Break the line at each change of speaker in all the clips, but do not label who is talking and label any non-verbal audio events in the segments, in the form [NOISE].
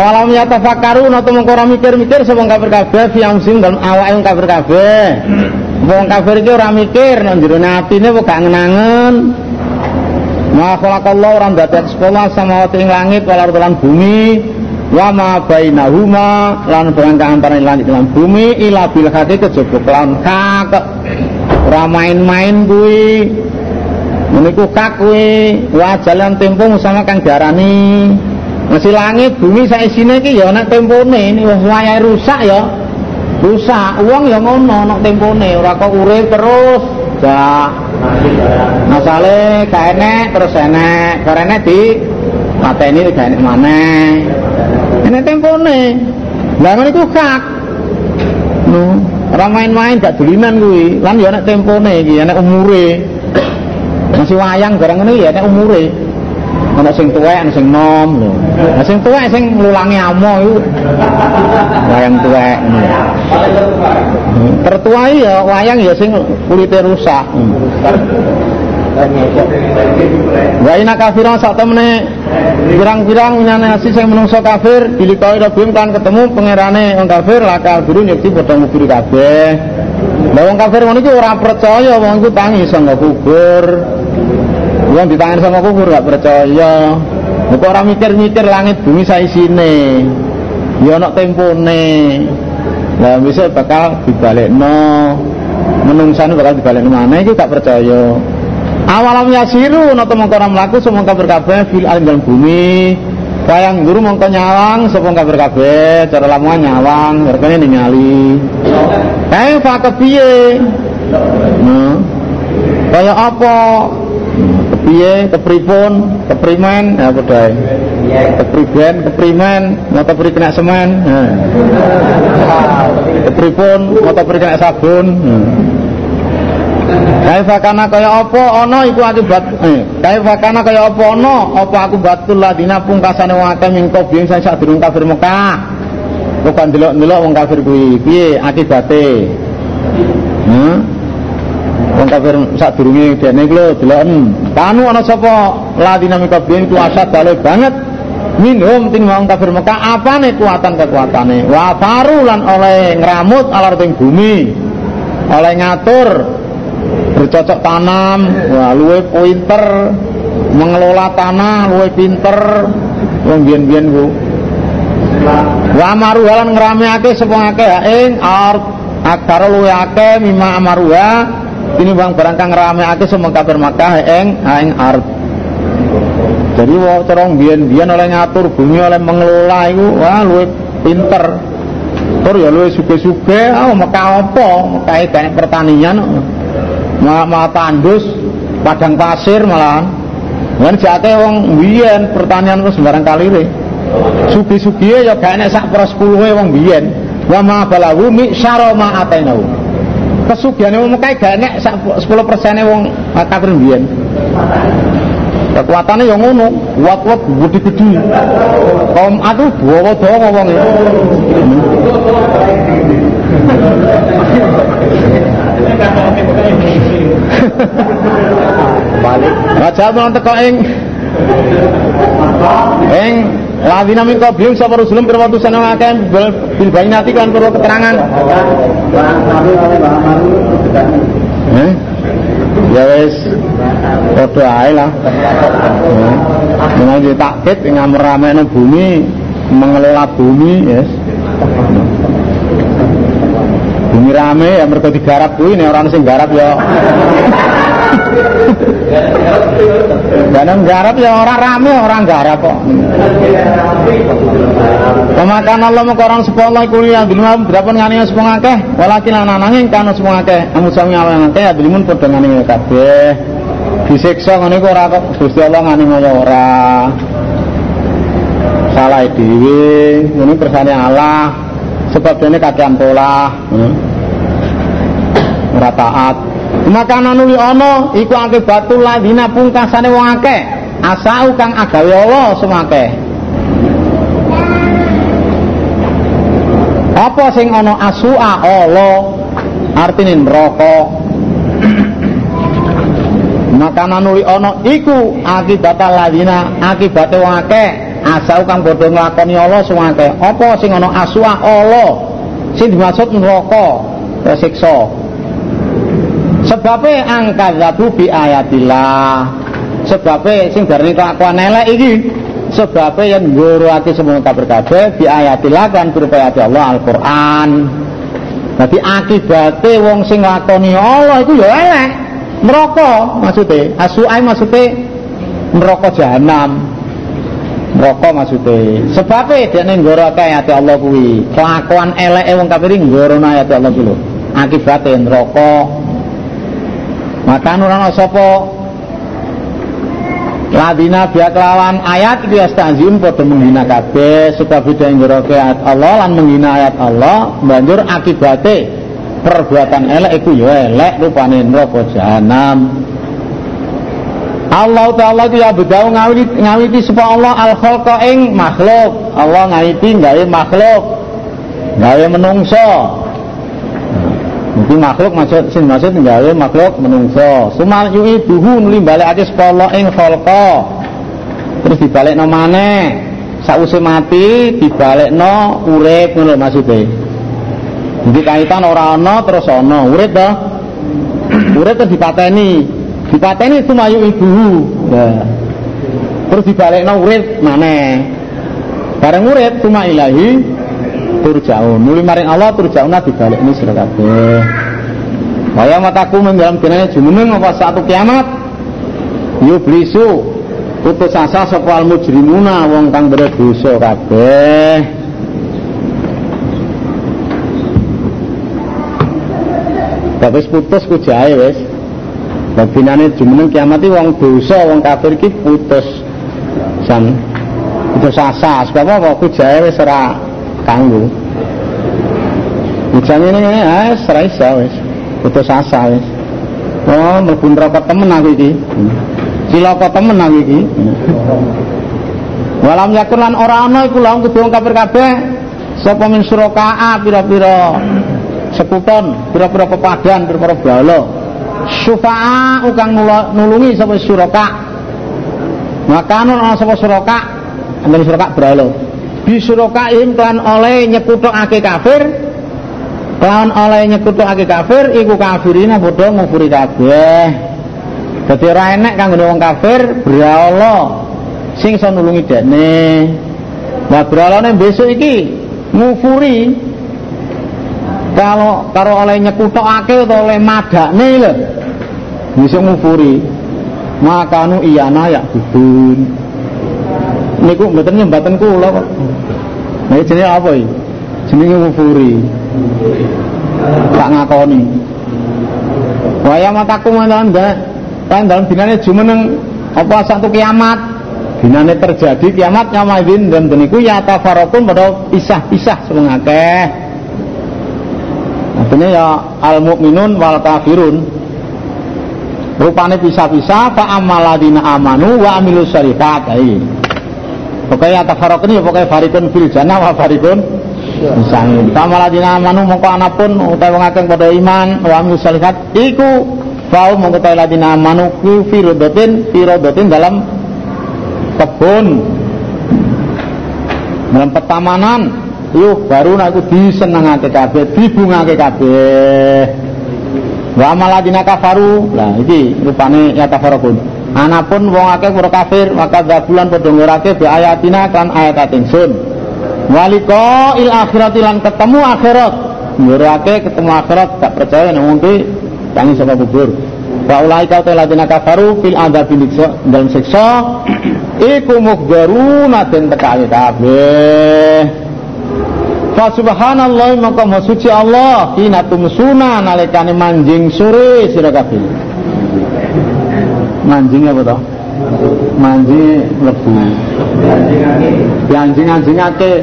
Awalam ya tafakkaru nata mengko ora mikir-mikir sapa kafir kabeh fi amsim dalem awake wong kafir kabeh. Wong kafir iki ora mikir nang jero atine kok gak ngenangen. Ma khalaqallahu ora ndadak sekolah samawati ing langit wal lan bumi wa ma bainahuma lan barang kang antara langit lan bumi ila bil haqi kejaba kelan hak. Ora main-main kuwi. Meniku kak kuwi wa jalan tempo sama kang diarani masih langit bumi saya sini ki ya nak tempone wong wayahe rusak ya. Rusak. Uang ya ngono nak tempone. Ora kok urip terus. Ya masale gak enek terus enek. Karena di pateni gak enek maneh ini tempone. Lah ngono iku kak no ora main-main gak dulinan kuwi. Lan ya nek tempone iki nek umure. Masih wayang barang ngene ya nek umure ana sing tuwek ana sing nom lho nah sing tuwek sing nglulangi amo iku wayang tuwek tertua ya wayang ya sing kulite rusak Wa ina kafiran sak temene pirang-pirang menyane asih sing menungso kafir dilikoi rabim kan ketemu pangerane wong kafir lakal biru nyekti padha ngubur kabeh. Lah wong kafir ngono iki ora percaya wong iku tangi iso kubur. Wong ditangan sama kubur gak percaya. Kok orang mikir-mikir langit bumi saisine. Ya ana tempone. Lah bisa bakal dibalekno. Menungsane bakal dibalekno mana iki gak percaya. Awalam yasiru nata mongko ora mlaku semua kabar kabeh fil alam bumi. Bayang guru mongko nyawang sapa kabar kabeh, cara lamongan nyawang, regane ningali. Eh fa kepiye? Nah. Kaya apa? Kepiye kepripun keprimen? Ya padha kepriben keprimen mau kepri kena semen. Kepripun mau kepri kena sabun. Kaifa kana kaya apa? Ana iku akibat eh kaifa kana kaya apa? Ana apa aku batul ladina pungkasane wong akeh mingko biyen sing sadurung kafir Mekah. Kok ndelok-ndelok wong kafir kuwi? Piye akibate hmm? Kafir sadurunge dene iku lho deloken kanu ana sapa? Ladina mikabiyen ku asad dalih banget. Minhum ting wong kafir Mekah apane kuatan kekuatane? Wa faru lan oleh ngramut alar ting bumi oleh ngatur bercocok tanam wah luwe pinter mengelola tanah luwe pinter wong biyen-biyen ku. Wa maruha lan ngrameake sapa akeh? Ing art akar luwe akeh mima amaruha ini bang barang kang rameake semua kafir Makkah eng eng art jadi wong terong biyen-biyen oleh ngatur bumi oleh mengelola itu wah luwe pinter. Tur ya luwe suge-suge ah Mekah apa? Mekah banyak pertanian. Malah, malah tandus padang pasir malah kan jake wong biyen pertanian wis sembarang kalire sugi-sugi ya gak enek sak pro 10 wong biyen. Wa ma balahu mi syara ma atainahu kesugihan wong Mekah gak nek 10% wong kafir mbiyen. Kekuatannya yang ngono, kuat-kuat gede-gede. Kaum atuh bawa dawa wong e. Balik. Raja melang teko ing ing Ladina min qablihim sapa rusulun pira watusan akeh bil bayinati kan perlu keterangan. Eh? Ya wis padha ae lah. Menawi takkit ngamramene bumi, mengelola bumi, yes. Bumi rame ya mergo digarap kuwi nek ora sing garap ya. Dan garap ya orang rame orang garap kok. Pemakan Allah orang sepuluh kuliah lima berapa ngani sepuluh akeh walakin anak nanging kana sepuluh akeh amu sami awang akeh ya bilimun padha ngani kabeh. Disiksa ngene kok ora kok Gusti Allah ngani kaya ora. Salah dhewe, ini kersane Allah. Sebab ini kakean pola. Hmm. Ora taat. Makanan nuli ana iku akibatul ladina pungkasane wong akeh. Asau kang agawe Allah semake. Apa sing ana asua Allah artine neraka. Makanan nuli ana iku akibatul ladina akibate wong akeh. Asau kang padha nglakoni Allah sing akeh apa sing ana aswa Allah sing dimaksud neraka? Siksa sebabe angkazabu bi ayatillah. Sebabe sing darani kelakuan elek iki. Sebabe yang ngguruake semua kabar kabeh bi ayatillah kan berupa ayat Allah Al-Qur'an. Jadi akibatnya wong sing lakoni Allah itu ya elek. Neraka maksudnya. Asuai maksudnya neraka jahanam neraka maksudnya. Sebabnya dia nenggoro ayat Allah kuwi. Kelakuan elek wong kafir nggorono ayat Allah kuwi akibatnya neraka maka nurana sapa Ladina biak lawan ayat iki astanziun padha menghina kabeh sebab beda nggoroke ayat Allah lan menghina ayat Allah banjur akibate perbuatan elek iku ya elek rupane neraka jahanam Allah Ta'ala itu ya bedau ngawiti, ngawiti supaya Allah al khalqa ing makhluk. Allah ngawiti gawe makhluk gawe menungso Mungkin makhluk maksud sin maksud gawe makhluk menungso. Sumal yui buhu nuli balik aja sepolo ing khalqa. Terus dibalik no mana? Sausé mati dibalik no urip ngono maksudnya. Jadi kaitan orang ana terus ana urip to. urip terus dipateni. Dipateni sumayu ibu. Nah. Terus dibalik no urip mana? Bareng urip cuma ilahi turjaun. Nuli maring Allah turjauna ini sira kabeh. Waya mataku dalam dinane jumeneng apa satu kiamat? Yublisu putus asa sapa mujrimuna wong kang berdosa kabeh. Tapi putus ku jae wis. Babinane jumeneng kiamat wong dosa wong kafir iki putus. San putus asa. Sebab apa? Ku jae wis ora kanggo Ujane ini ora iso wis. Putus asa oh mlebu neraka temen aku iki. Cilaka temen aku iki. Walam yakun lan ora ana iku laung kudu kafir kabeh sapa min suraka pira-pira sekuton pira-pira pepadan pira-pira bala. Syufa'a ukang nulungi sapa suraka. Maka ana sapa suraka ana suraka bralo bisurokaim klan oleh nyekutokake kafir. Klan oleh nyekutokake kafir iku kafirina padha ngufuri kabeh. Dadi ora enek kanggo wong kafir Allah sing iso nulungi dekne Nah beralane besok iki ngufuri kalau karo oleh nyekutokake atau oleh madakne lho. Bisa ngufuri makanu iyana ya budun niku mboten nyembaten kula kok Nah, jenenge apa iki? Jenenge ngufuri. Tak ngakoni. Waya mataku mantan kan dalam dinane jumeneng apa satu kiamat. Dinane terjadi kiamat nyamadin dan deniku ya tafarokun pada pisah-pisah sebelum akeh. Artinya ya al mukminun wal kafirun. Rupane pisah-pisah fa amaladina amanu wa amilus syarikat. Pokoknya tafarokun ya pokoknya farikun fil jannah wa farikun Misalnya Kama ladina amanu mongko anapun Utai wong pada iman Wa amil salihat Iku Fau mongko utai ladina amanu Ku firodotin Firodotin dalam Kebun. Dalam petamanan. Yuk baru aku disenengake kabeh Dibungake kabeh. Wa amaladina kafaru. Lah ini rupane ya tafarokun Anapun wong akeh para kafir maka gabulan padha ngurake be ayatina kan ayat ingsun. Waliko il akhirat lan ketemu akhirat. Ngurake ketemu akhirat tak percaya nang ngendi tangi saka kubur. Wa ulaika ladina kafaru fil adzabi dalam siksa iku mughdaruna den tekake kabeh. Fa subhanallah maka suci Allah hina tumsuna nalikane manjing sore sira kabeh mancing apa toh? Mancing lebu ya anjing anjingake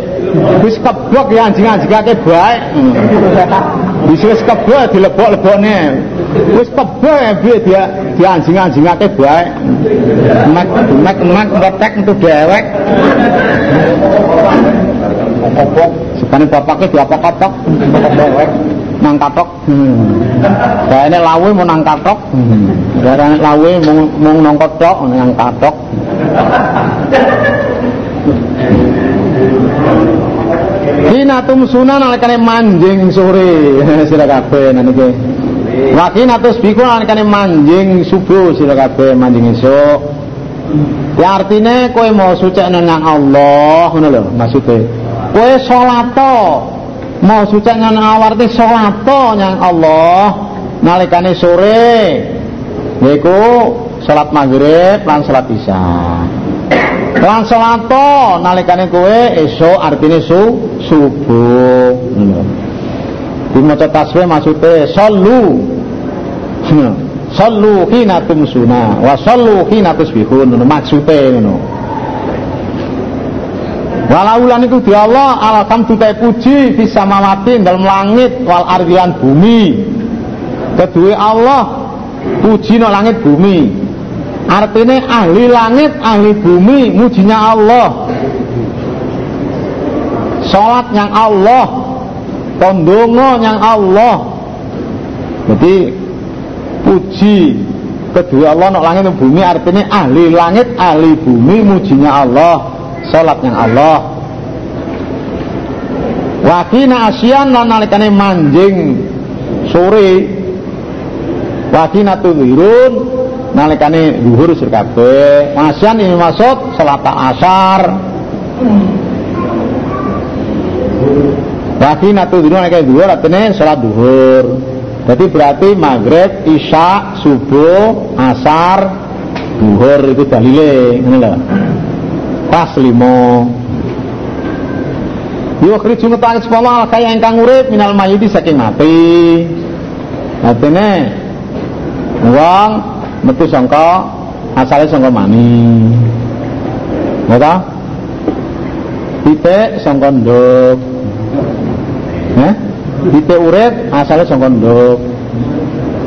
wis kebok ya anjing anjingake baik wis wis kebok dilebok-lebokne. Wis kebok ya piye dia dia anjing anjingake baik. Mek mek mek ngetek untuk dewek. Apa sekane bapaknya diapok-apok dewek. Nang katok. Hmm. Ini lawe mau nang katok hmm. lawe mau nang katok nang katok Kina tumsuna nalikane manjing sore [LAUGHS] sira kabeh niki. Wa kina tusbiku nalikane manjing subuh sira kabeh manjing esuk. Ya artine kowe mau sucekno nang Allah ngono lho maksude. Kowe salat mau sucekno nang Allah arti salat nang Allah nalikane sore yaiku salat maghrib lan salat isya. Lan salat nalikane kowe esuk artine su subuh. Di maca tasbih maksude sallu. Sallu hina tumsuna wa sallu hina tusbihun maksude ngono. Walau lan iku di Allah alhamdu ta puji fi samawati dalam langit wal ardian bumi. Kedua Allah puji no langit bumi. Artinya ahli langit ahli bumi mujinya Allah. Sholat yang Allah kondongo yang Allah. Jadi puji kedua Allah nak langit bumi artinya ahli langit ahli bumi mujinya Allah sholat yang Allah. Wakina asyan lan nalikane manjing. Sore. Wakina tudhirun nalikane sur kabeh. Masyan ini maksud salat asar. Lagi natu dino kayak zuhur artinya salat zuhur. Jadi berarti maghrib, isya, subuh, asar, zuhur itu dalile, ini loh. Pas limo. Yo kerja ngetang sepuluh kaya ingkang urip minal mayiti saking mati. Artinya uang metu sangka asale sangka mani ta titik sangka nduk ya titik urip asale sangka nduk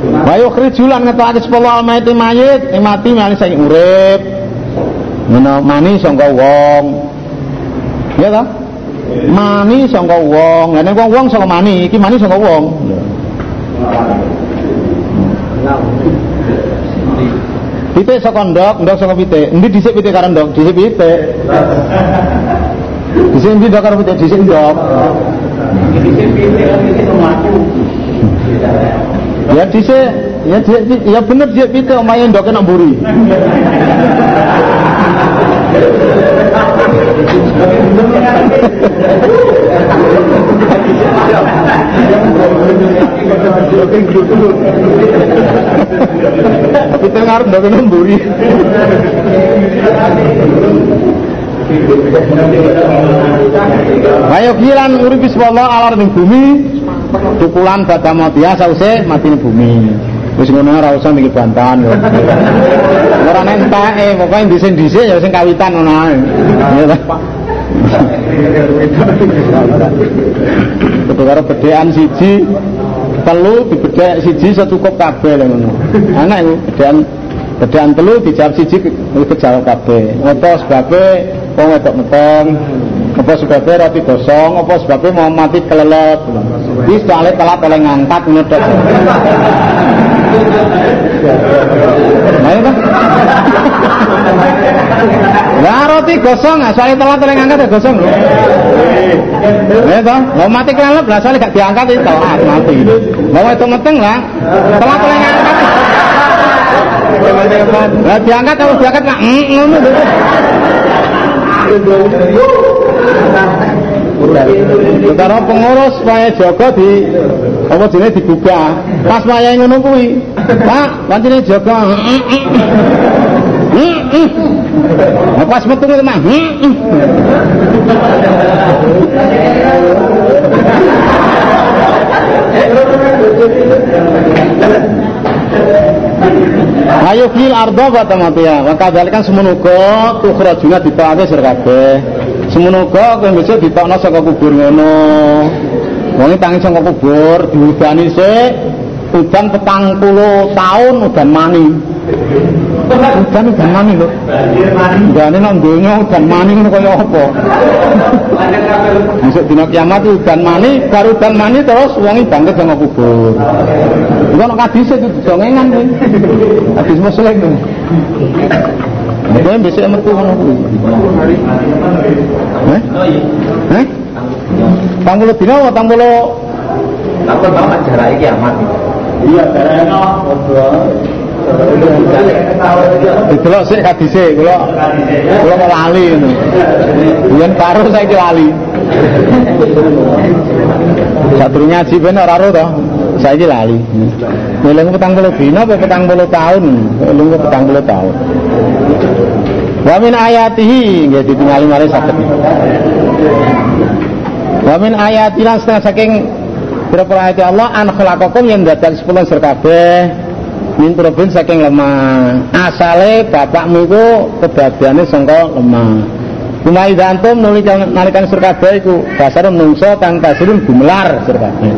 Wayo krijulan ngetokake sepuluh almaiti mayit ing mati mali sing urip. Ngono mani sangka wong. Ya ta? Mani sangka wong. Lah nek wong sangka mani, iki mani sangka wong. Pitik saka ndok, ndok saka pitik. Endi dhisik pitik karo ndok? Dhisik pitik. Dhisik endi ndok karo pitik? Dhisik ndok. Dhisik pitik kan pitik mlaku. Ya dhisik ya dhisik ya bener dhisik pitik omahe ndok kena mburi. Tapi tengar ndak kena mburi. Ayo kiran urip bismillah alar ning bumi tukulan badha mati sause mati ning bumi. Wis ngono ora usah mikir bantahan kok. Ora nentake, pokoke dhisik-dhisik ya sing kawitan ngono ae. Ya ta. Kudu karo bedekan siji telu dibedek siji secukup kabeh ngono. Anak iku bedekan bedekan telu dijawab siji kejawab kabeh. Apa sebabe wong wedok meteng, apa sebabnya roti gosong, apa sebabnya mau mati kelelet. Ini soalnya telat oleh ngangkat ngedok. Nah itu Lah roti gosong, soalnya telat oleh ngangkat ya gosong. Nah itu, mau mati kelelet lah soalnya gak diangkat itu telat mati. Mau itu meteng lah, telat oleh ngangkat. Lah diangkat kalau diangkat nggak ngono. Utara pengurus supaya Joko di apa jenenge dibuka. Pas wayahe ngono kuwi. Pak, pancene Joko. Nah, pas metu itu mah. Ayo fil ardo kata matia. Maka kan semenuga tukhrajuna ditokake sira kabeh. Semenuga kowe bisa ditokno saka kubur ngono. Wong tangi saka kubur diudani sik udan petang puluh tahun udan mani. Udan udan mani lho. Udane nang donya udan mani ngono kaya apa? Besok dina kiamat udan mani, baru udan mani terus wongi bangkit saka kubur. Iku ana kadise itu dongengan kuwi. Hadis muslim. Kowe besok metu ngono kuwi. Heh? Heh? Tang puluh dina apa tang puluh
Takut banget jarak kiamat. Iya, jaraknya
Didelok sik kadise kula kula mau lali ngono. Yen karo saiki lali. Sadurunge ngaji ben ora ro to. Saiki lali. Eling 40 dina apa 40 tahun? Eling 40 tahun. Wa min ayatihi nggih ditingali mari saged. Wa min ayatilan setengah saking Pira-pira ayat Allah an khalaqakum yang dadak sepuluh sir kabeh min turubin saking lemah. Asale bapakmu iku kedadiane sangka lemah. Kumai dantum nuli nalikan sir kabeh iku dasar menungso kang tasirun gumelar sir kabeh.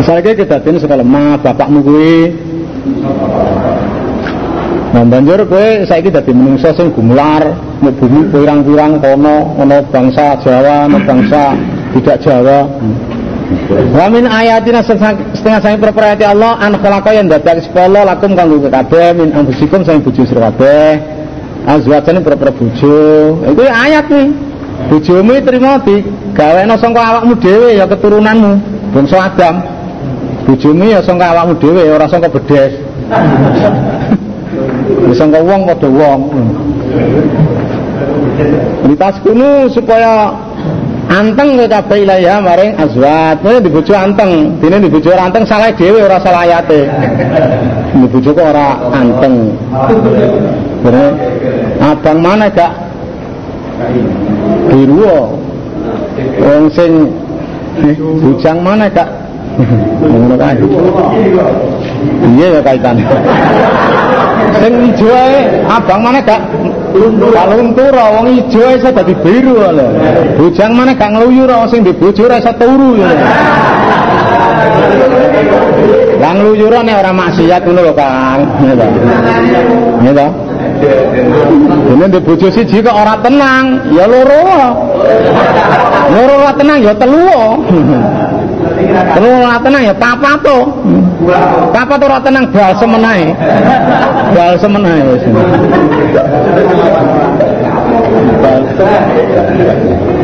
Asale ki kedadiane sangka lemah bapakmu kuwi. Nah banjur kowe saiki dadi menungso sing gumelar, nek bumi pirang-pirang kono ana bangsa Jawa, ana bangsa tidak Jawa. Wa min ayatina setengah sangi perperayati Allah an khalaqa yang dadak sepolo lakum kanggo kabeh min anfusikum sang bojo sira kabeh. Azwajan perper bojo. Iku ayat nih. Bojomu trimo di gawekno awakmu dhewe ya keturunanmu, bangsa Adam. Bojomu ya sangka awakmu dhewe ora sangka bedes. Ya sangka wong padha wong. Litas kuno supaya anteng kowe kabeh ilaiha maring azwat. Kowe dibojo anteng, dene dibojo ora anteng salah dhewe ora salah ayate. Dibojo kok ora anteng. Bener. Abang mana gak biru wong sing bujang mana gak. Iya ya kaitan. Sing ijo abang mana gak Kaluntur wong ijo ae iso dadi biru lho. Bujang mana gak ngluyu ora sing di bojo ora iso turu ya. Lah ngluyurane ora maksiat ngono lho Kang. Nggih to. Dene di bojo siji kok tenang, ya loro. Loro ora tenang ya telu. Telu ora tenang ya papat to. Papat ora tenang bal semenae. Bal semenae wis.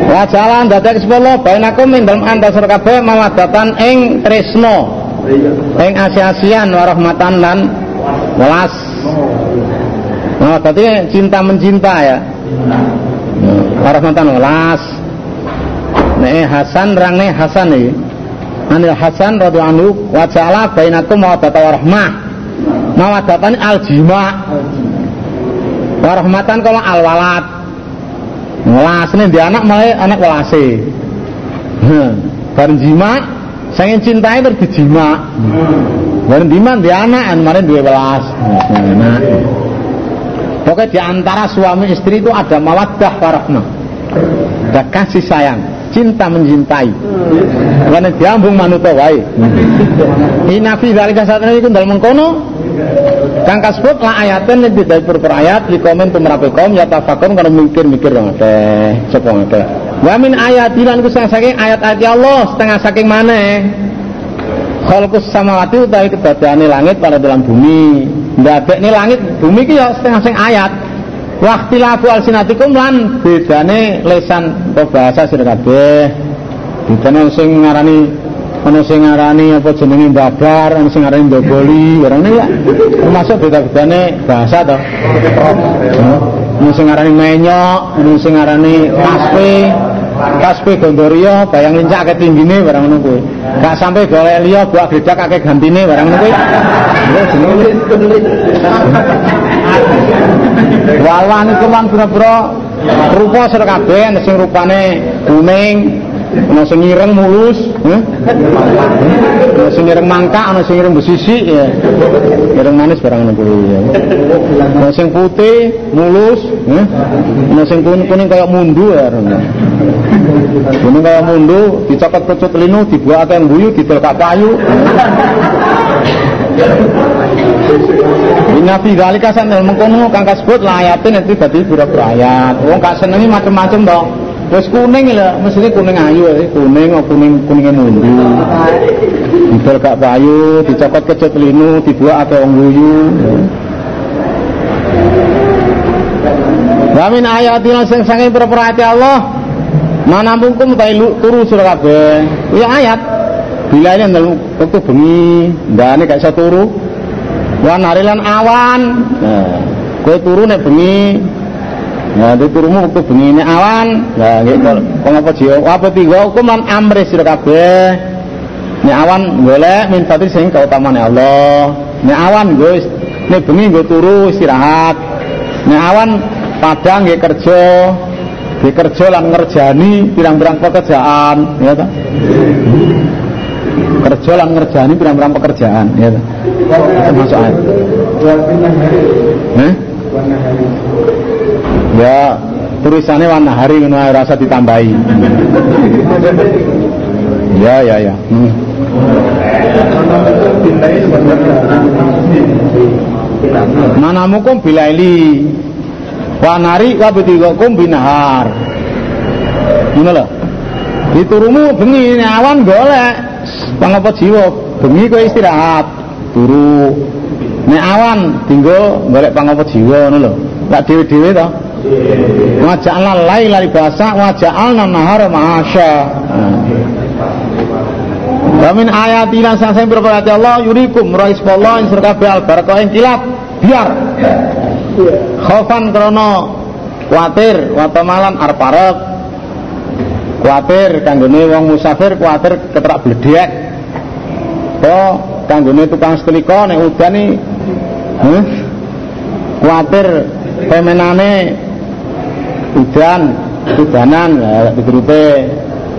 Wa jalan dadak sepuluh bainakum min dalem antasar kabeh mawadatan ing tresno. Ing asia-asian warahmatan lan welas. Nah, berarti cinta mencinta ya. Warahmatan welas. Nek Hasan rangne Hasan iki. Anil Hasan radhiyallahu anhu wa ja'ala bainakum mawaddatan warahmah. Mawaddatan aljima. Warahmatan kalau alwalat. Welasne di anak malah anak welase. Bareng jima saya cintai terus dijima. Bareng diman di anak kemarin dua welas. Nah, Pokoknya di antara suami istri itu ada mawaddah warahmah. Ada kasih sayang, cinta mencintai. Karena diambung manuta wae. Ina fi dzalika satana iku dalem mengkono Kang kasbut la ayatan yang tidak berperayat di komen tumrape kom ya tafakum karena mikir-mikir dong teh sapa teh. Wa min ayatilan ku saking ayat-ayat Allah setengah saking mana? Khalqus samawati utawi kedadiane langit pada dalam bumi. Ndadek ini langit bumi ki ya setengah sing ayat. Waktilafu alsinatikum lan bedane lesan atau bahasa sira kabeh. Bedane sing ngarani ana sing ngarani apa jenenge babar, ana sing ngarani ndogoli, barang ya. Termasuk beda-bedane bahasa to. Ana sing ngarani menyok, ana sing ngarani kaspe, kaspe gondorio, bayang lincak ke tinggine barang ngono kuwi. Gak sampai golek liya buak gledak akeh gantine barang ngono kuwi. Ya jenenge Wawan iku mang pira-pira rupa sira kabeh sing rupane kuning, ana sing mulus, eh? ana mangka, ana sing ireng besisi ya. Ireng manis barang ngono kuwi ya. Ana putih, mulus, eh? Ana sing kuning-kuning kaya mundu ya. Kuning kaya mundu, dicokot kecut linu, dibuat yang buyu, didol kak payu. Inna fi dzalika sanal mengkono kang kasebut layatin itu dadi pira-pira ayat. Wong gak senengi macem-macem to. Wis kuning lho, mesti kuning ayu ya, kuning oh kuning kuninge mundu. Didol gak payu, dicokot kecut linu, dibuat akeh wong guyu. Wa min ayatina sing sange perperati Allah mana mungkum ta turu sira kabeh. Ya ayat. Bila ini dalam waktu bengi, ndane gak iso turu. Wa narilan awan. Nah, kowe turu bengi. Nah, di turumu waktu bengi nek awan. Nah, gitu. Kok apa jiwa? Apa tiga hukum lan amri sira kabeh. Nek awan golek min fadil sing kautamane Allah. Nek awan gue nek bengi gue turu istirahat. Nek awan padang nggih kerja. Nggih kerja lan ngerjani pirang-pirang pekerjaan, ya ta? Kerja lan ngerjani pirang-pirang pekerjaan, ya ta? Termasuk ayat. Eh? Ya, tulisannya warna hari ngono rasa ditambahi. Ya, ya, ya. Hmm. Mana mukum bilaili wa nari wa betigakum binahar. Ngono lho. Diturumu bengi awan golek pangapa jiwa bengi kowe istirahat turu nek awan dinggo golek pangapa jiwa ngono lho. Lak dhewe-dhewe. Wa ja'alna laila libasa wa ja'alna nahara ma'asya. Wa min ayati lan sang berperhati Allah yurikum rais Allah ing surga al barakah ing kilat. Biar. Khaufan krana kuatir wa tamalan arep arep kuatir kanggone wong musafir kuatir keterak bledek apa kanggone tukang setrika nek udan iki huh? kuatir pemenane udan udanan ya diturute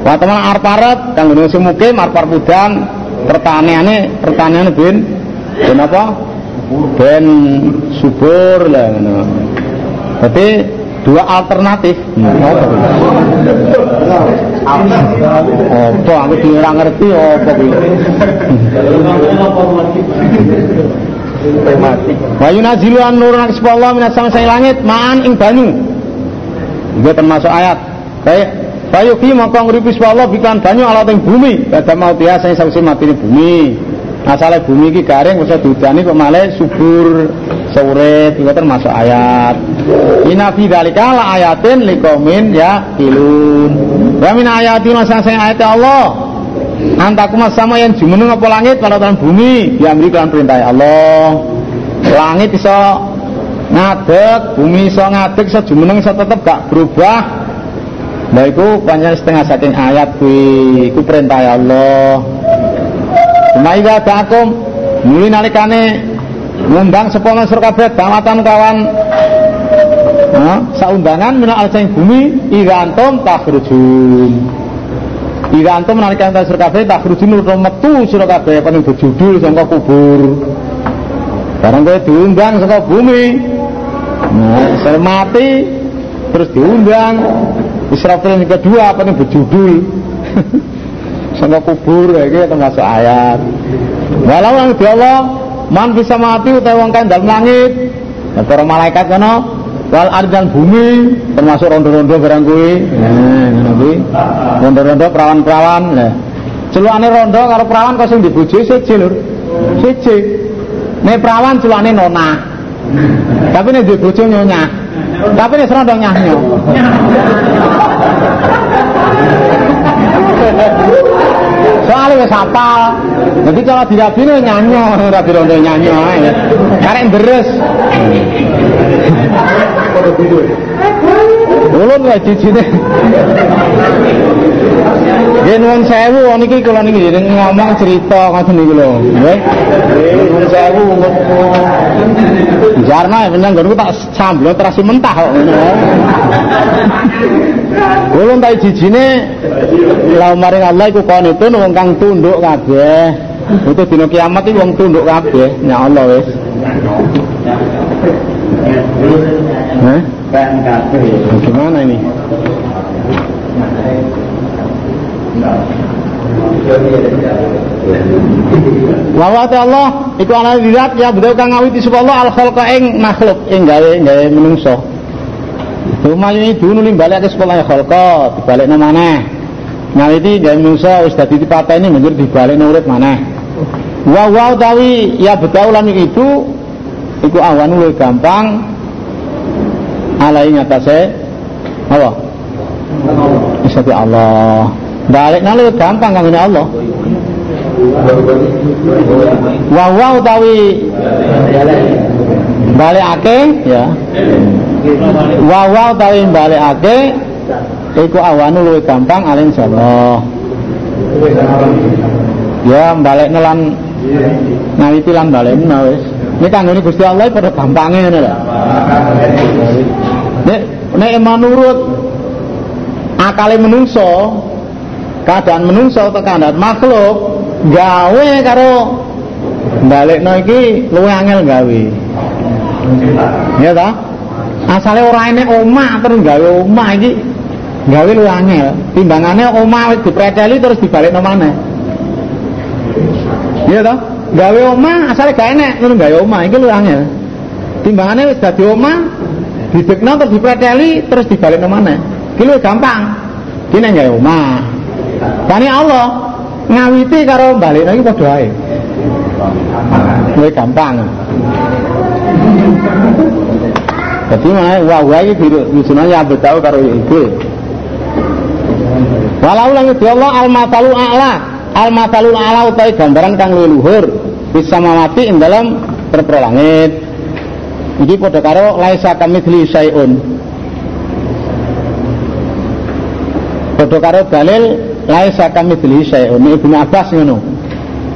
Wah teman arep kanggone sing mukim arep arep udan pertaniane pertaniane ben ben apa ben subur lah ngono. Berarti dua alternatif. Apa aku ora ngerti apa kuwi. Wa yunazilu an nurun Allah minas sama langit ma'an ing banyu. Juga termasuk ayat. Baik, Fayuki maka nguripi Allah bikan banyu ala ing bumi. Pada mau dia sing mati bumi. Asale bumi iki garing bisa diudani kok malah subur sore itu termasuk ayat. Ina fi dzalika la ayatin liqaumin ya ilun. Wa min ayatin masa sing ayat Allah. Antakum sama yang jumeneng apa langit kalau bumi diambil kan perintah Allah. Langit iso ngadeg, bumi iso ngadeg, iso jumeneng iso tetep gak berubah. Nah itu banyak setengah saking ayat kuwi iku perintah Allah. Maida ta'akum muli nalikane ngundang sepuluh sur kabeh dawatan kawan Nah, saundangan minal aljang bumi ira antum takhrujun. Ira antum nalikane sur kabeh takhrujun ora metu sur kabeh paling berjudul saka kubur. Barang kowe diundang saka bumi. Nah, saya mati terus diundang. Israfil yang kedua apa nih berjudul. [LAUGHS] Sama kubur ya gitu termasuk ayat. Walau yang di Allah man bisa mati utawa wong kan dalam langit. Ya, para malaikat kono wal ardan bumi termasuk rondo-rondo barang nah rondo-rondo perawan-perawan nah. Rondo karo perawan kok sing dibojo siji lur. Siji. Perawan celukane nona tapi nek dibojo nyonya tapi nek rondo nyahnyo Soalnya wis apal. Jadi kalau dirabine nyanyo, ora dirondo nyanyo ae. Karek deres. Ulun wae cicine. Nggih nuwun sewu niki kula niki ngomong cerita ngoten niku lho. Nggih. Nuwun sewu. Jarna menang nggonku tak samblo terasi mentah kok ngono. Ulun tak jijine la maring Allah iku kon itu wong kang tunduk kabeh. Itu dina kiamat iki wong tunduk kabeh, ya Allah wis. Hah? Gimana ini? Wa Allah iku ana dirat ya betul kang ngawiti sapa Allah al khalqa ing makhluk ing gawe gawe menungso. Lumayan itu nuli balik ke sekolah khalqa dibalik maneh. Ngawiti gawe menungso wis dadi dipateni banjur dibalik urip maneh. Wa wa utawi ya betul lan itu iku awan luwih gampang alai ngatasé apa? Gusti Allah. Balik nang gampang kanggone Allah. Wa wa utawi balikake ya. Wa wa utawi balikake iku awanu luwih gampang alin Allah ya balik lan ngawiti lan balik wis ini kanggone Gusti Allah pada gampange ngono lho nek nek menurut akale menungso keadaan menungso keadaan makhluk gawe karo balikno iki luwih angel gawe. Ya ta? Asale ora enek omah terus gawe omah iki gawe luwih angel. Timbangane omah wis dipreteli terus dibalikno maneh. Iya ta gawe omah asale gak enek terus gawe omah iki luwih angel timbangane wis dadi omah didekno terus dipreteli terus dibalikno maneh iki luwih gampang kene gawe omah Tani Allah ngawiti karo balik lagi padha ae. Gampang. Jadi mana wah wah iki biru ya tahu karo itu. Walau lang itu Allah al matalu a'la al matalu a'la utai gambaran kang luhur bisa mati ing dalam perpro langit. Iki padha karo laisa kamitsli syai'un. Padha karo dalil laisa kamitslihi syai'un. Ibnu Abbas ngono.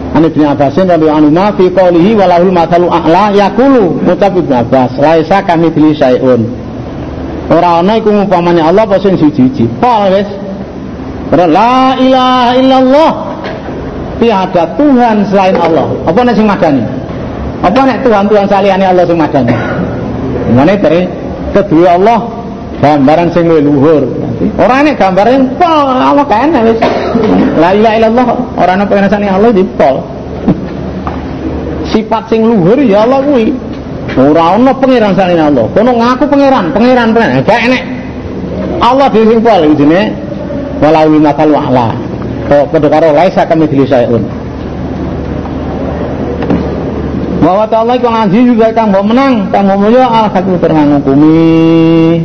An Ibnu Abbasin radhiyallahu anhu fi qoulihi walahul mathalu a'la yaqulu ucap Ibnu Abbas laisa kamitslihi syai'un. Ora ana iku umpamane Allah apa sing siji-siji. Pol wis. La ilaha illallah tiada Tuhan selain Allah apa nek sing madani apa nek Tuhan-Tuhan saliyane Allah sing madani Mane dari kedua Allah gambaran sing luhur Orang ini gambarnya pol, Allah kan wis. La ilaha illallah, orang ana Allah di pol. Sifat sing luhur ya Allah kuwi. Ora ana pangeran saline Allah. Kono ngaku pangeran, pangeran pangeran. Gak enek. Allah di sing pol jenenge wala matal wa'la. Padha karo laisa kami sayun. Bahwa Allah iku ngaji juga kang menang, kang mulya al hakim terngangukumi.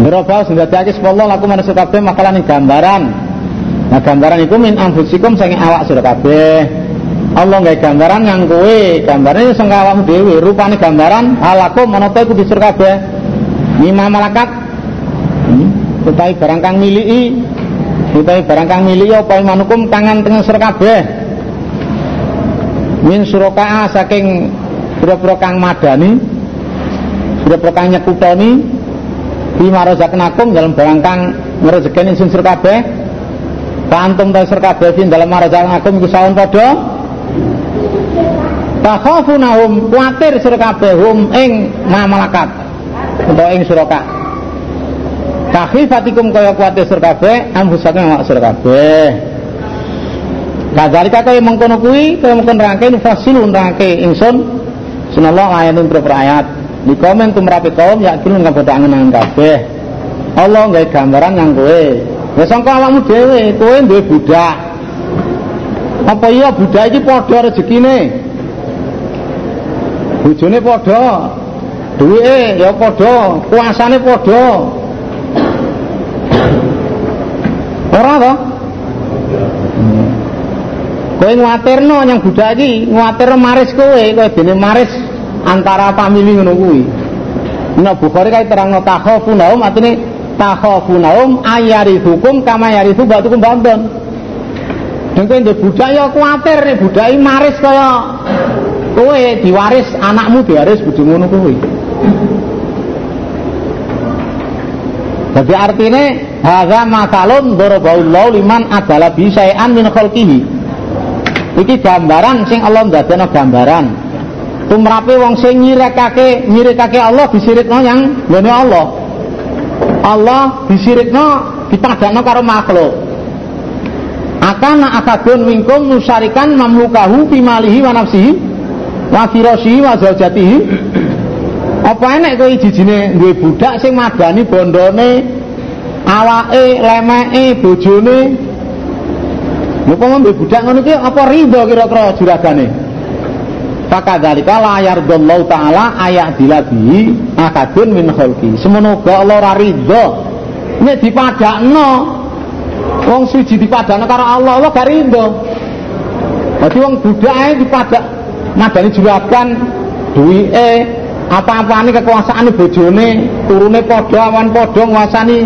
Berapa sudah jadi sepuluh laku manusia kabeh makalah ini gambaran. Nah gambaran itu min anfusikum sange awak sudah kabeh. Allah nggak gambaran yang kue, gambarnya sing awakmu dhewe, rupane gambaran halakum menapa iku disur kabeh. Mima malakat. Hmm, utawi barang kang utawi barang kang miliki apa manukum tangan tengah sur kabeh. Min suraka saking pira-pira kang madani, pira-pira kang nyekutoni, bima razaqnakum dalam barang kang ngrezekeni sing sir kabeh. Pantum ta sir kabeh dalam razaqnakum iku saun padha. Takhafunahum kuatir sir kabeh hum ing malakat utawa ing suraka Takhifatikum kaya kuatir sir kabeh ambusaken awak sir kabeh. Kadzalika kaya mengkono kuwi kaya mengkono rangke fasilun rangke ingsun. Sunallah ayatin berapa ayat. Di komen tumrapi kaum yakin nggak pada angen-angen kabeh. Allah nggak gambaran yang kowe. Ya sangka awakmu dhewe kowe duwe budak. Apa iya budak iki padha rezekine? Bojone padha. Duwike ya padha kuasane padha ora to kowe nguatirno yang budak iki nguatirno maris kowe kowe dene maris antara famili ngono kuwi. Nek Bukhari kae terangno takhafunahum artine takhafunahum ayarithukum kama yarithu batukum bandon. Dengke ndek budak ya kuwatir nek budaki maris kaya kowe diwaris anakmu diwaris bojomu ngono kuwi. Jadi artinya hadza masalun daraballahu liman adala bi syai'an min khalqihi. Iki gambaran sing Allah ndadekno gambaran. Tumrape wong sing nyirekake nyirekake Allah disirikno yang ngene Allah. Allah disirikno dipadakno karo makhluk. Akana akadun minkum nusarikan mamlukahu fi malihi wa nafsihi wa firasihi wa zaujatihi apa enek kowe jijine duwe budak sing madani bondone awake lemeke bojone Kok duwe budak ngono ki apa rido kira-kira juragane Fakadzalika la yardallahu taala ayat dilabi akadun min khalqi. Semono Allah ora ridho nek dipadakno wong suci dipadakno karo Allah Allah gak ridho. Dadi wong budake dipadak madani juragan duwike apa-apane kekuasaane bojone turune padha awan padha nguasani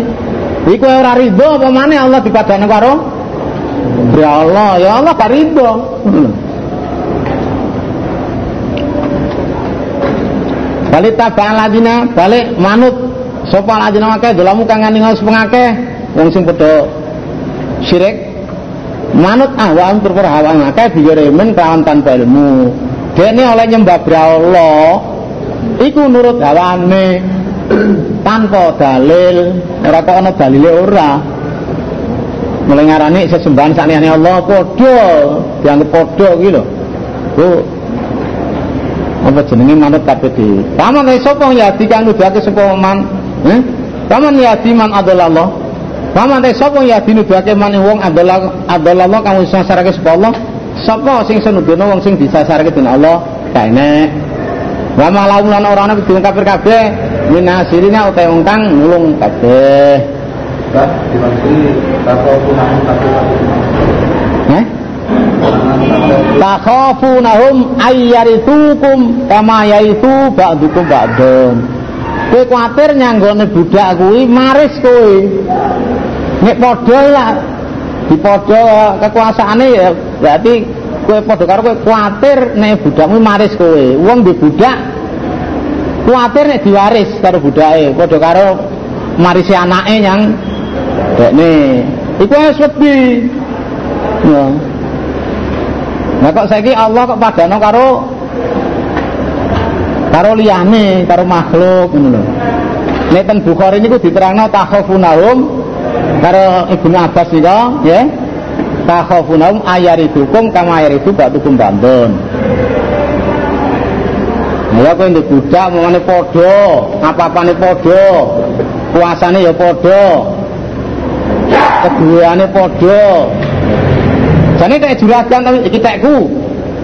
iku ora ridho apa maneh Allah dipadakno karo Ya Allah, ya Allah gak ridho. Hmm. balik tabah ladina balik manut. Sapa ladina akeh? Dolamu kang nganingal sepengake wong sing padha syirik. Manut ahwaan perkara hawa akeh biyeremen kelawan tanpa ilmu. Dene oleh nyembah Allah iku nurut hawane. Tanpa dalil. Ora kok ana dalile ora mulai ngarani sesembahan sakjane Allah padha dianggap padha iki lho apa jenenge manut kabeh dhewe. Paman sapa yati kang nuduhake sapa man? Eh? Paman yati man adalallah. Paman sapa yati nuduhake man wong adalah kang wis sasarake sapa Allah? Sapa sing senuduhno wong sing disasarake dening Allah? Kaene. Wa malaum lan ora ana kafir kabeh minasirina utawa wong kang nulung kabeh.
Pak, dimaksud takwa punah
Eh? takhafunahum ayyaritukum kama yaitu ba'dukum ba'dun. Kowe kuatir nyanggone budak kuwi maris kowe. Nek padha lah di padha kekuasaane ya berarti kowe padha karo kowe kuatir nek budakmu maris kowe. Wong di budak kuatir nek diwaris karo budake padha karo marisi anake yang dekne iku wis wedi ya Nah kok saiki Allah kok padano karo karo liyane, karo makhluk ngono lho. Nek teng Bukhari niku diterangno takhafunahum karo Ibnu Abbas nika, ya. Takhafunahum ayaridukum kama ayaridu batukum bandon. Ya kowe ndek budak mongane padha, apa-apane padha. Kuasane ya padha. Keduweane padha. Jane tek juragan tapi iki tekku.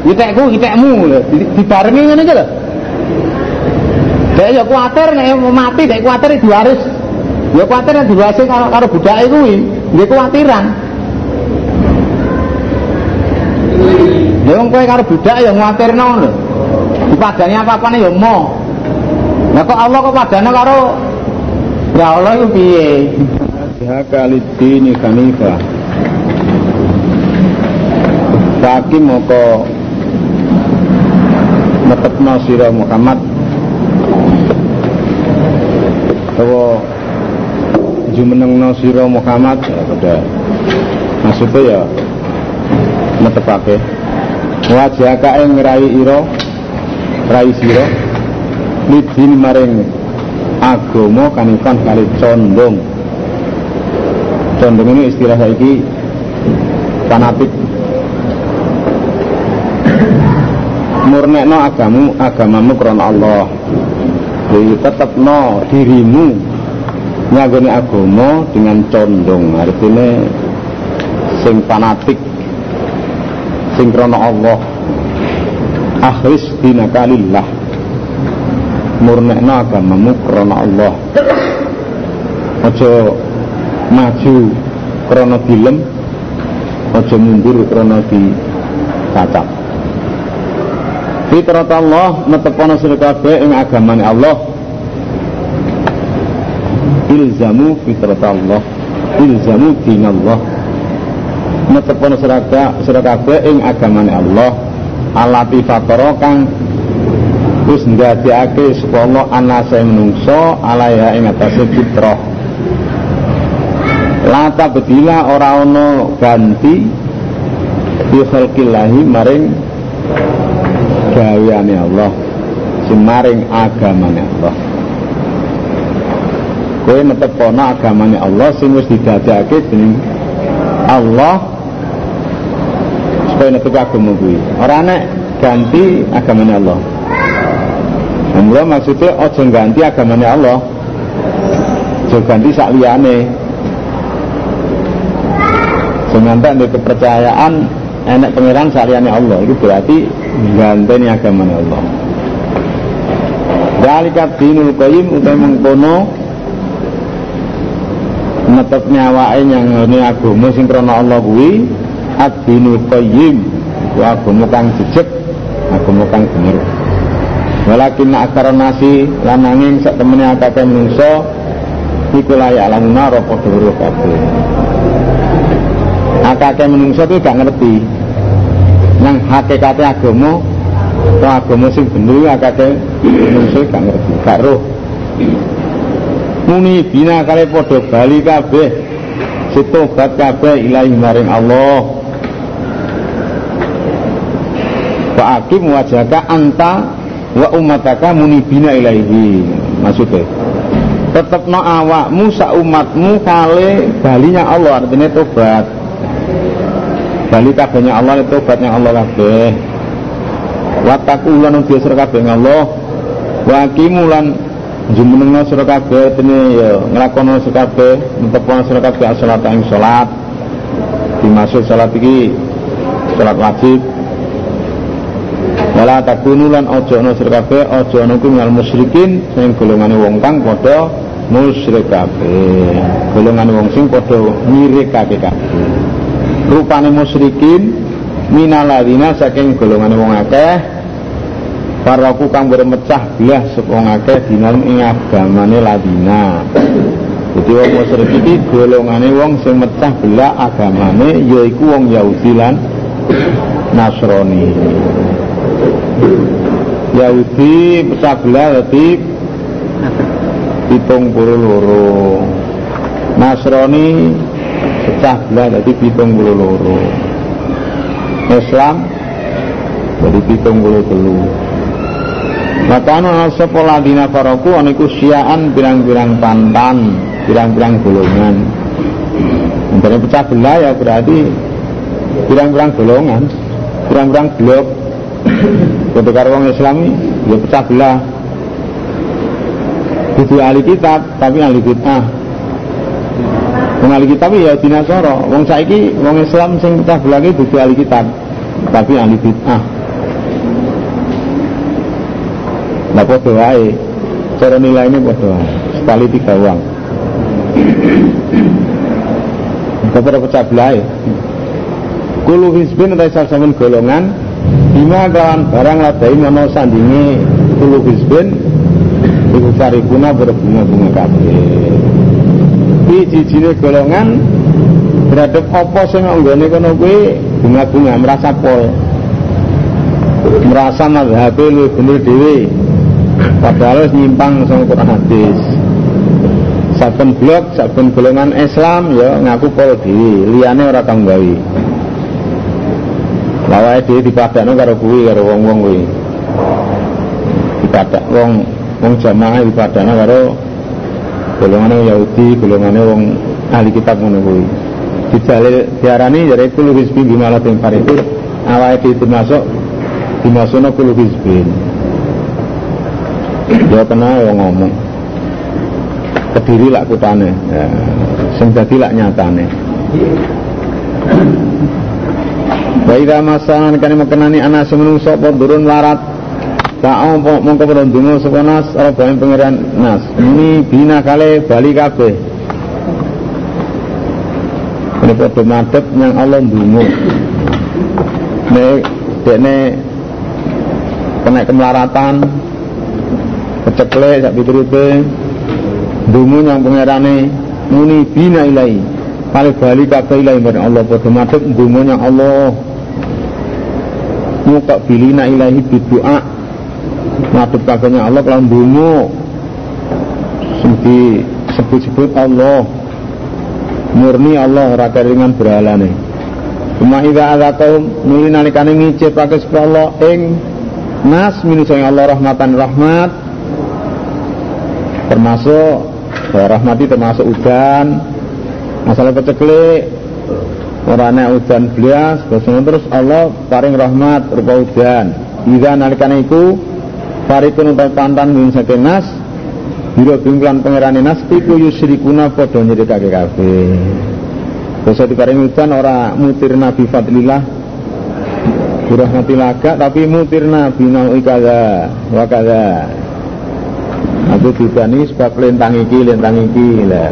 Iki tekku, iki tekmu lho. Dibarengi ngene iki lho. Dek ya kuwatir nek mati dek kuwatir diwaris. Ya kuwatir nek diwaris karo karo budake kuwi, nggih kuwatiran. Ya kowe karo budak ya nguwatirno lho. Dipadani apa-apane ya mo. Lah kok Allah kok padane karo Ya Allah itu piye?
Haka lidini kanifah Baki moko Netepno sira Muhammad. Tawa Jumenengno sira Muhammad. Ya pada Maksudnya ya Netepake Wajaka ing rai ira Rai sira. Lidin maring agama kanifan kali condong condong ini istilah saiki fanatik. Murnekno agamu agamamu krana Allah. Jadi tetepno dirimu nyagoni agama dengan condong. Artinya sing fanatik sing krana Allah. Akhlis dinakalillah murnekno agamamu krana Allah. Aja maju krana dilem aja mundur krana dicacap Fitrat Allah netepana sira kabeh ing agamane Allah. Ilzamu fitrat Allah ilzamu din Allah netepana sira kabeh ing agamane Allah. Alati fatara kang wis ndadekake sapa Allah anase menungso alaya ing atase fitrah lata bedila ora ana ganti bi khalqillahi maring gaweane Allah. Sing maring agamane Allah. Kowe netepono agamane Allah sing wis didadekake dening Allah. Supaya netepi agama kuwi. Ora nek ganti agamane Allah. Maksudnya ojo ganti agamanya Allah. Ojo ganti sak liyane Jangan tak kepercayaan enek pangeran sak liyane Allah. Itu berarti
ganteni agama Allah. Dalika dinul qayyim utai mengkono netepnya awake yang ngene agama sing krana Allah kuwi ad-dinul ku agama kang jejeg agama kang bener. Walakin akar nasi lananging sak temene akake menungso iku layak lamuna kabeh akake menungso kuwi gak ngerti nang hakikate agama Wah agama sing bener akake menungso gak ngerti, gak roh. Muni bina kali padha bali kabeh. Sitobat kabeh ilahi maring Allah. Wa akim wajaka anta wa umataka muni bina ilahi. Maksudnya tetep no awakmu sak umatmu kali balinya Allah artinya tobat bali kabehnya Allah itu tobatnya Allah kabeh. Wataku lan udia sira kabeh Allah. Wa aqimulan jumenengna sira kabeh tene ya nglakono sira kabeh mentepono sira kabeh salat ing salat. Dimaksud salat iki salat wajib. Wala takunu lan aja ana sira kabeh aja ana kuwi ngal musyrikin sing golongane wong kang padha musyrik kabeh. Golongane wong sing padha nyirikake kabeh rupane musyrikin minaladina saking golongan wong akeh. Paraku kang bermecah belah sapa wong akeh dinan ing agamane ladina. Jadi wong musyrik iki golongane wong sing mecah belah agamane yaiku wong Yahudi lan Nasrani. Yahudi pecah belah dadi pitung puluh loro. Nasrani pecah belah dadi pitung puluh loro. Islam jadi pitung puluh telu. Maka ana sapa ladina faraku ana iku siaan pirang-pirang pantan pirang-pirang golongan. Jadi pecah belah ya berarti pirang-pirang golongan pirang-pirang blok. Kudu karo wong Islami ya pecah belah. Kudu ahli kitab tapi ahli bid'ah Wong ahli kitab ya dinasara. Wong saiki wong Islam sing iki dudu ahli kitab, tapi ahli bid'ah. Lah padha wae. Cara nilainya padha wae. Sekali tiga uang. Kepada pecah belah ya. Kulu hizbin atau sasamun golongan Bima kawan barang ladai mono sandingi Kulu hizbin Iku karibuna berbunga-bunga kabeh jijine golongan terhadap apa sing anggone kono kuwi? Bunga-bunga merasa pol. Merasa mazhab lu bener dhewe. Padahal nyimpang sama Quran hadis. Saben blok saben golongan Islam ya ngaku pol dhewe. Liyane ora tau gawe lawae dhewe dipadakno karo kuwi karo wong-wong kuwi. Dipadak wong wong jamaah dipadakno karo golongan Yahudi golongan wong ahli kitab ngono kuwi. Dijalil diarani dari kulo hizbi bimala tim itu awake itu masuk dimasukno kulo hizbin. Ya kena wong ngomong. Kediri lak kutane. Ya, sing dadi lak nyatane. Wa idza masan kan makanani ana semenungso apa durun larat Ta'au mongko ndonga sapa nas robane pangeran nas. Ini bina kale bali kabeh. Ini padha madhep yang Allah ndonga. Nek dekne kena kemelaratan keceklek sak piturute ndonga yang pangerane muni bina ilahi. Kale bali kabeh ilahi marang Allah padha madhep ndonga yang Allah. Muka bilina ilahi bidu'a ngadep kaganya Allah kalau dungu. Sing disebut-sebut Allah. Murni Allah ora keringan berhalane. Cuma ida ada kaum nuli nalikane ngicipake sapa Allah ing nas minu sing Allah rahmatan rahmat. Termasuk ya, rahmati termasuk udan. Masalah keceklik ora ana udan blas terus Allah paring rahmat rupa udan. Ida nalikane iku Farikun utai pantan min saking nas Biro bingklan pengerane nas Iku yusrikuna podo nyirikake kafe Bisa diparing hujan ora mutir Nabi Fadlillah. Mati laga tapi mutirna binau ikada wakada aku dibani sebab lentang iki lentang iki lah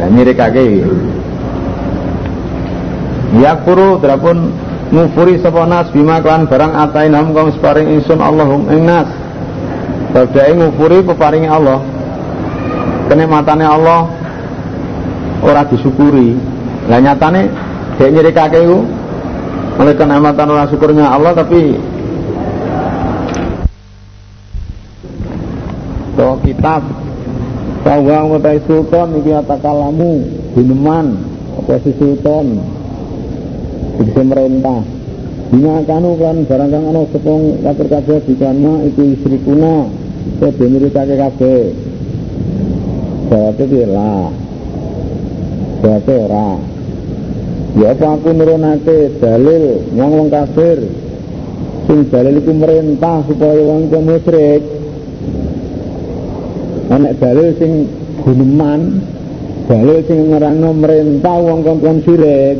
ya kuru terapun ngufuri sapa nas bima kan barang atainam kang sparing insun Allahum ing nas Badai ngufuri peparingi Allah. Kenikmatannya Allah ora disyukuri. Lah nyatane dek nyirikake iku oleh kenikmatan ora syukurnya Allah tapi to kitab bahwa utai sultan iki atakalamu dineman apa si sultan? Bisa merintah. Bina kanu kan barang kang ana sepung kafir kabeh dikana iku istri kuna kode miritake kabeh. Berarti piye lah. Berarti ora. Ya apa aku nurunake dalil wong wong kafir? Sing dalil iku merintah supaya wong iku musyrik. Anak dalil sing guneman dalil sing ngerangno merintah wong kon syirik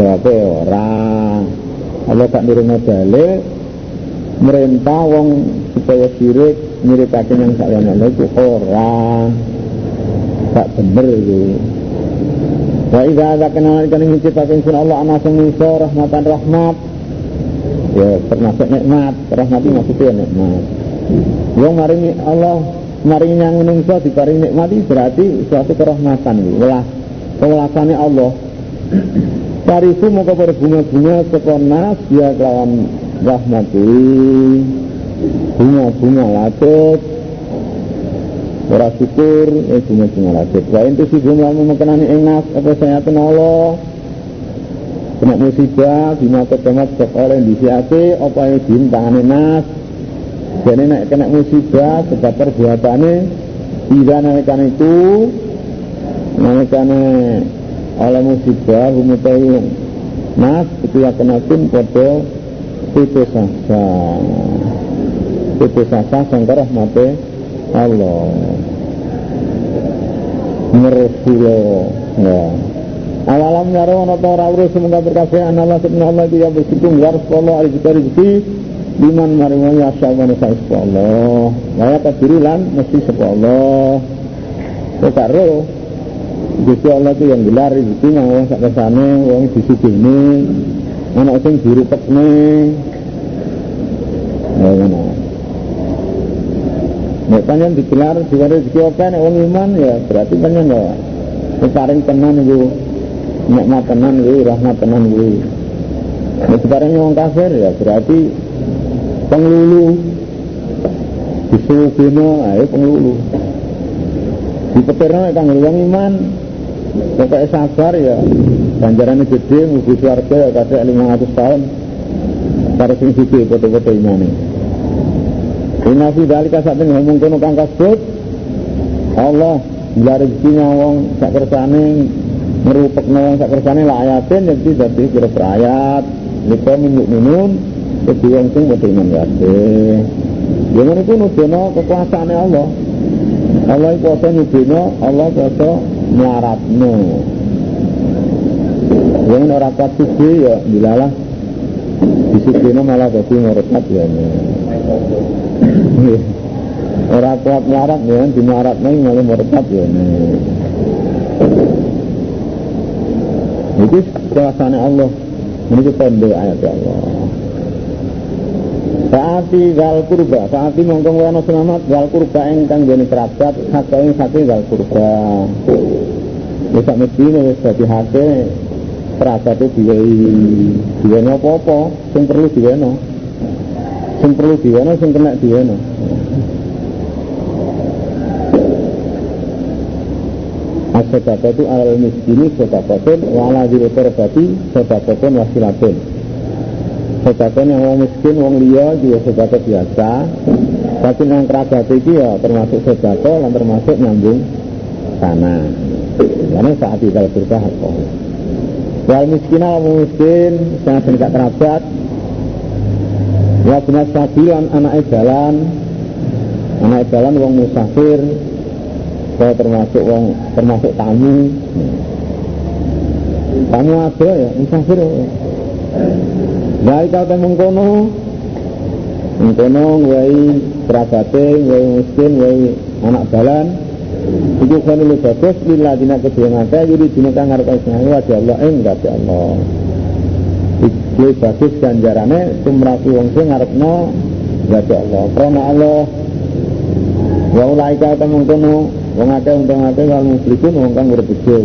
Jawabnya orang Allah tak nurunnya dalil merintah wong supaya sirik yang sakjana itu orang tak bener itu wa kenalan ikan yang menciptakan sun Allah anak semisa rahmatan rahmat. Ya termasuk nikmat. Rahmat itu maksudnya nikmat. Wong maringi Allah maringi yang menungso diparingi nikmat berarti suatu kerahmatan welas welasannya Allah. Tarifu muka berbunga-bunga sekonas ya kelawan rahmati. Bunga-bunga latut ora syukur eh bunga-bunga latut wa itu si bunga memekenani enas apa saya Allah? Kena musibah bima ketemat sekolah yang disiasi apa yang bintang nas jadi nak kena musibah sebab perbuatannya tidak naikkan itu naikkan oleh musibah humutai mas itu ya kenakin pada putus asa putus asa sangka rahmati Allah meresulo ya awalam yaro ana ta ora urus semoga berkasih an Allah subhanahu Allah dia bersyukur ya Rasulullah alaihi rezeki. Liman maringan ya syabana sa Allah. Wa kadirilan mesti sapa Allah. Kok karo Gusti Allah itu yang gelar rezeki nang wong sak kesane wong disugihne ana sing dirupekne ya ngono. Nek panjang digelar juga rezeki apa nek wong iman ya berarti panjang ya paring tenan iku. Nikmat tenan iku rahmat tenan iku. Nek sekarang wong kafir ya berarti penglulu. Disugihne ayo penglulu. Dipetirno kang wong iman Pokoknya sabar ya. Ganjarannya gede, ngubu suarga ya kadang 500 tahun. Para sing gede, foto-foto imani Ina fi dalika saat ini ngomong kono kang kasut Allah bila rezekinya wong sak kersane merupek wong sak kersane lah ayatin jadi dadi kira ayat liko minuk minun jadi wong sing padha iman kabeh. Ya ngono iku kekuasaane Allah. Allah iku kuasa nudono Allah kuasa melaratmu yang orang kuat suci ya dilalah. Disiplinnya malah jadi merekat ya. Orang kuat melarat ya di melarat nih malah merekat ya. Itu kuasanya Allah. Ini kita ayat Allah Saati gal kurba, saati mongkong wana selamat gal kurba engkang jadi kerabat, hak ing hati gal kurba. Wis sak medine wis dadi hake prasate diwehi diwene apa-apa sing perlu diwene. Sing perlu diwene sing kena diwene. As-sadaqah itu al miskini sadaqatun wa ala diri terbati sadaqatun wasilatun Sedekah yang orang miskin, orang liya juga sedekah biasa Tapi yang kerabat itu ya termasuk sedekah dan termasuk nyambung sana karena saat kita berkah kok. Wal miskin al miskin sangat tidak kerabat. Ya benar sabilan anak jalan, anak jalan wong musafir, saya termasuk wong termasuk tamu. Tamu ada ya musafir. Dari kau temung kono Mengkono. Ngwai kerabate, ngwai miskin, ngwai anak balan Iku kono lu bagus Lila dina kedua ngake Yuri dina kang ngarep isngahi wajah Allah Enggak ya Allah. Iku bagus ganjarane Tumrati wong sing ngarepno Wajah Allah. Karena Allah. Wa ulaika temung kono Wong akeh untung akeh wal muslimin wong kang urip bejo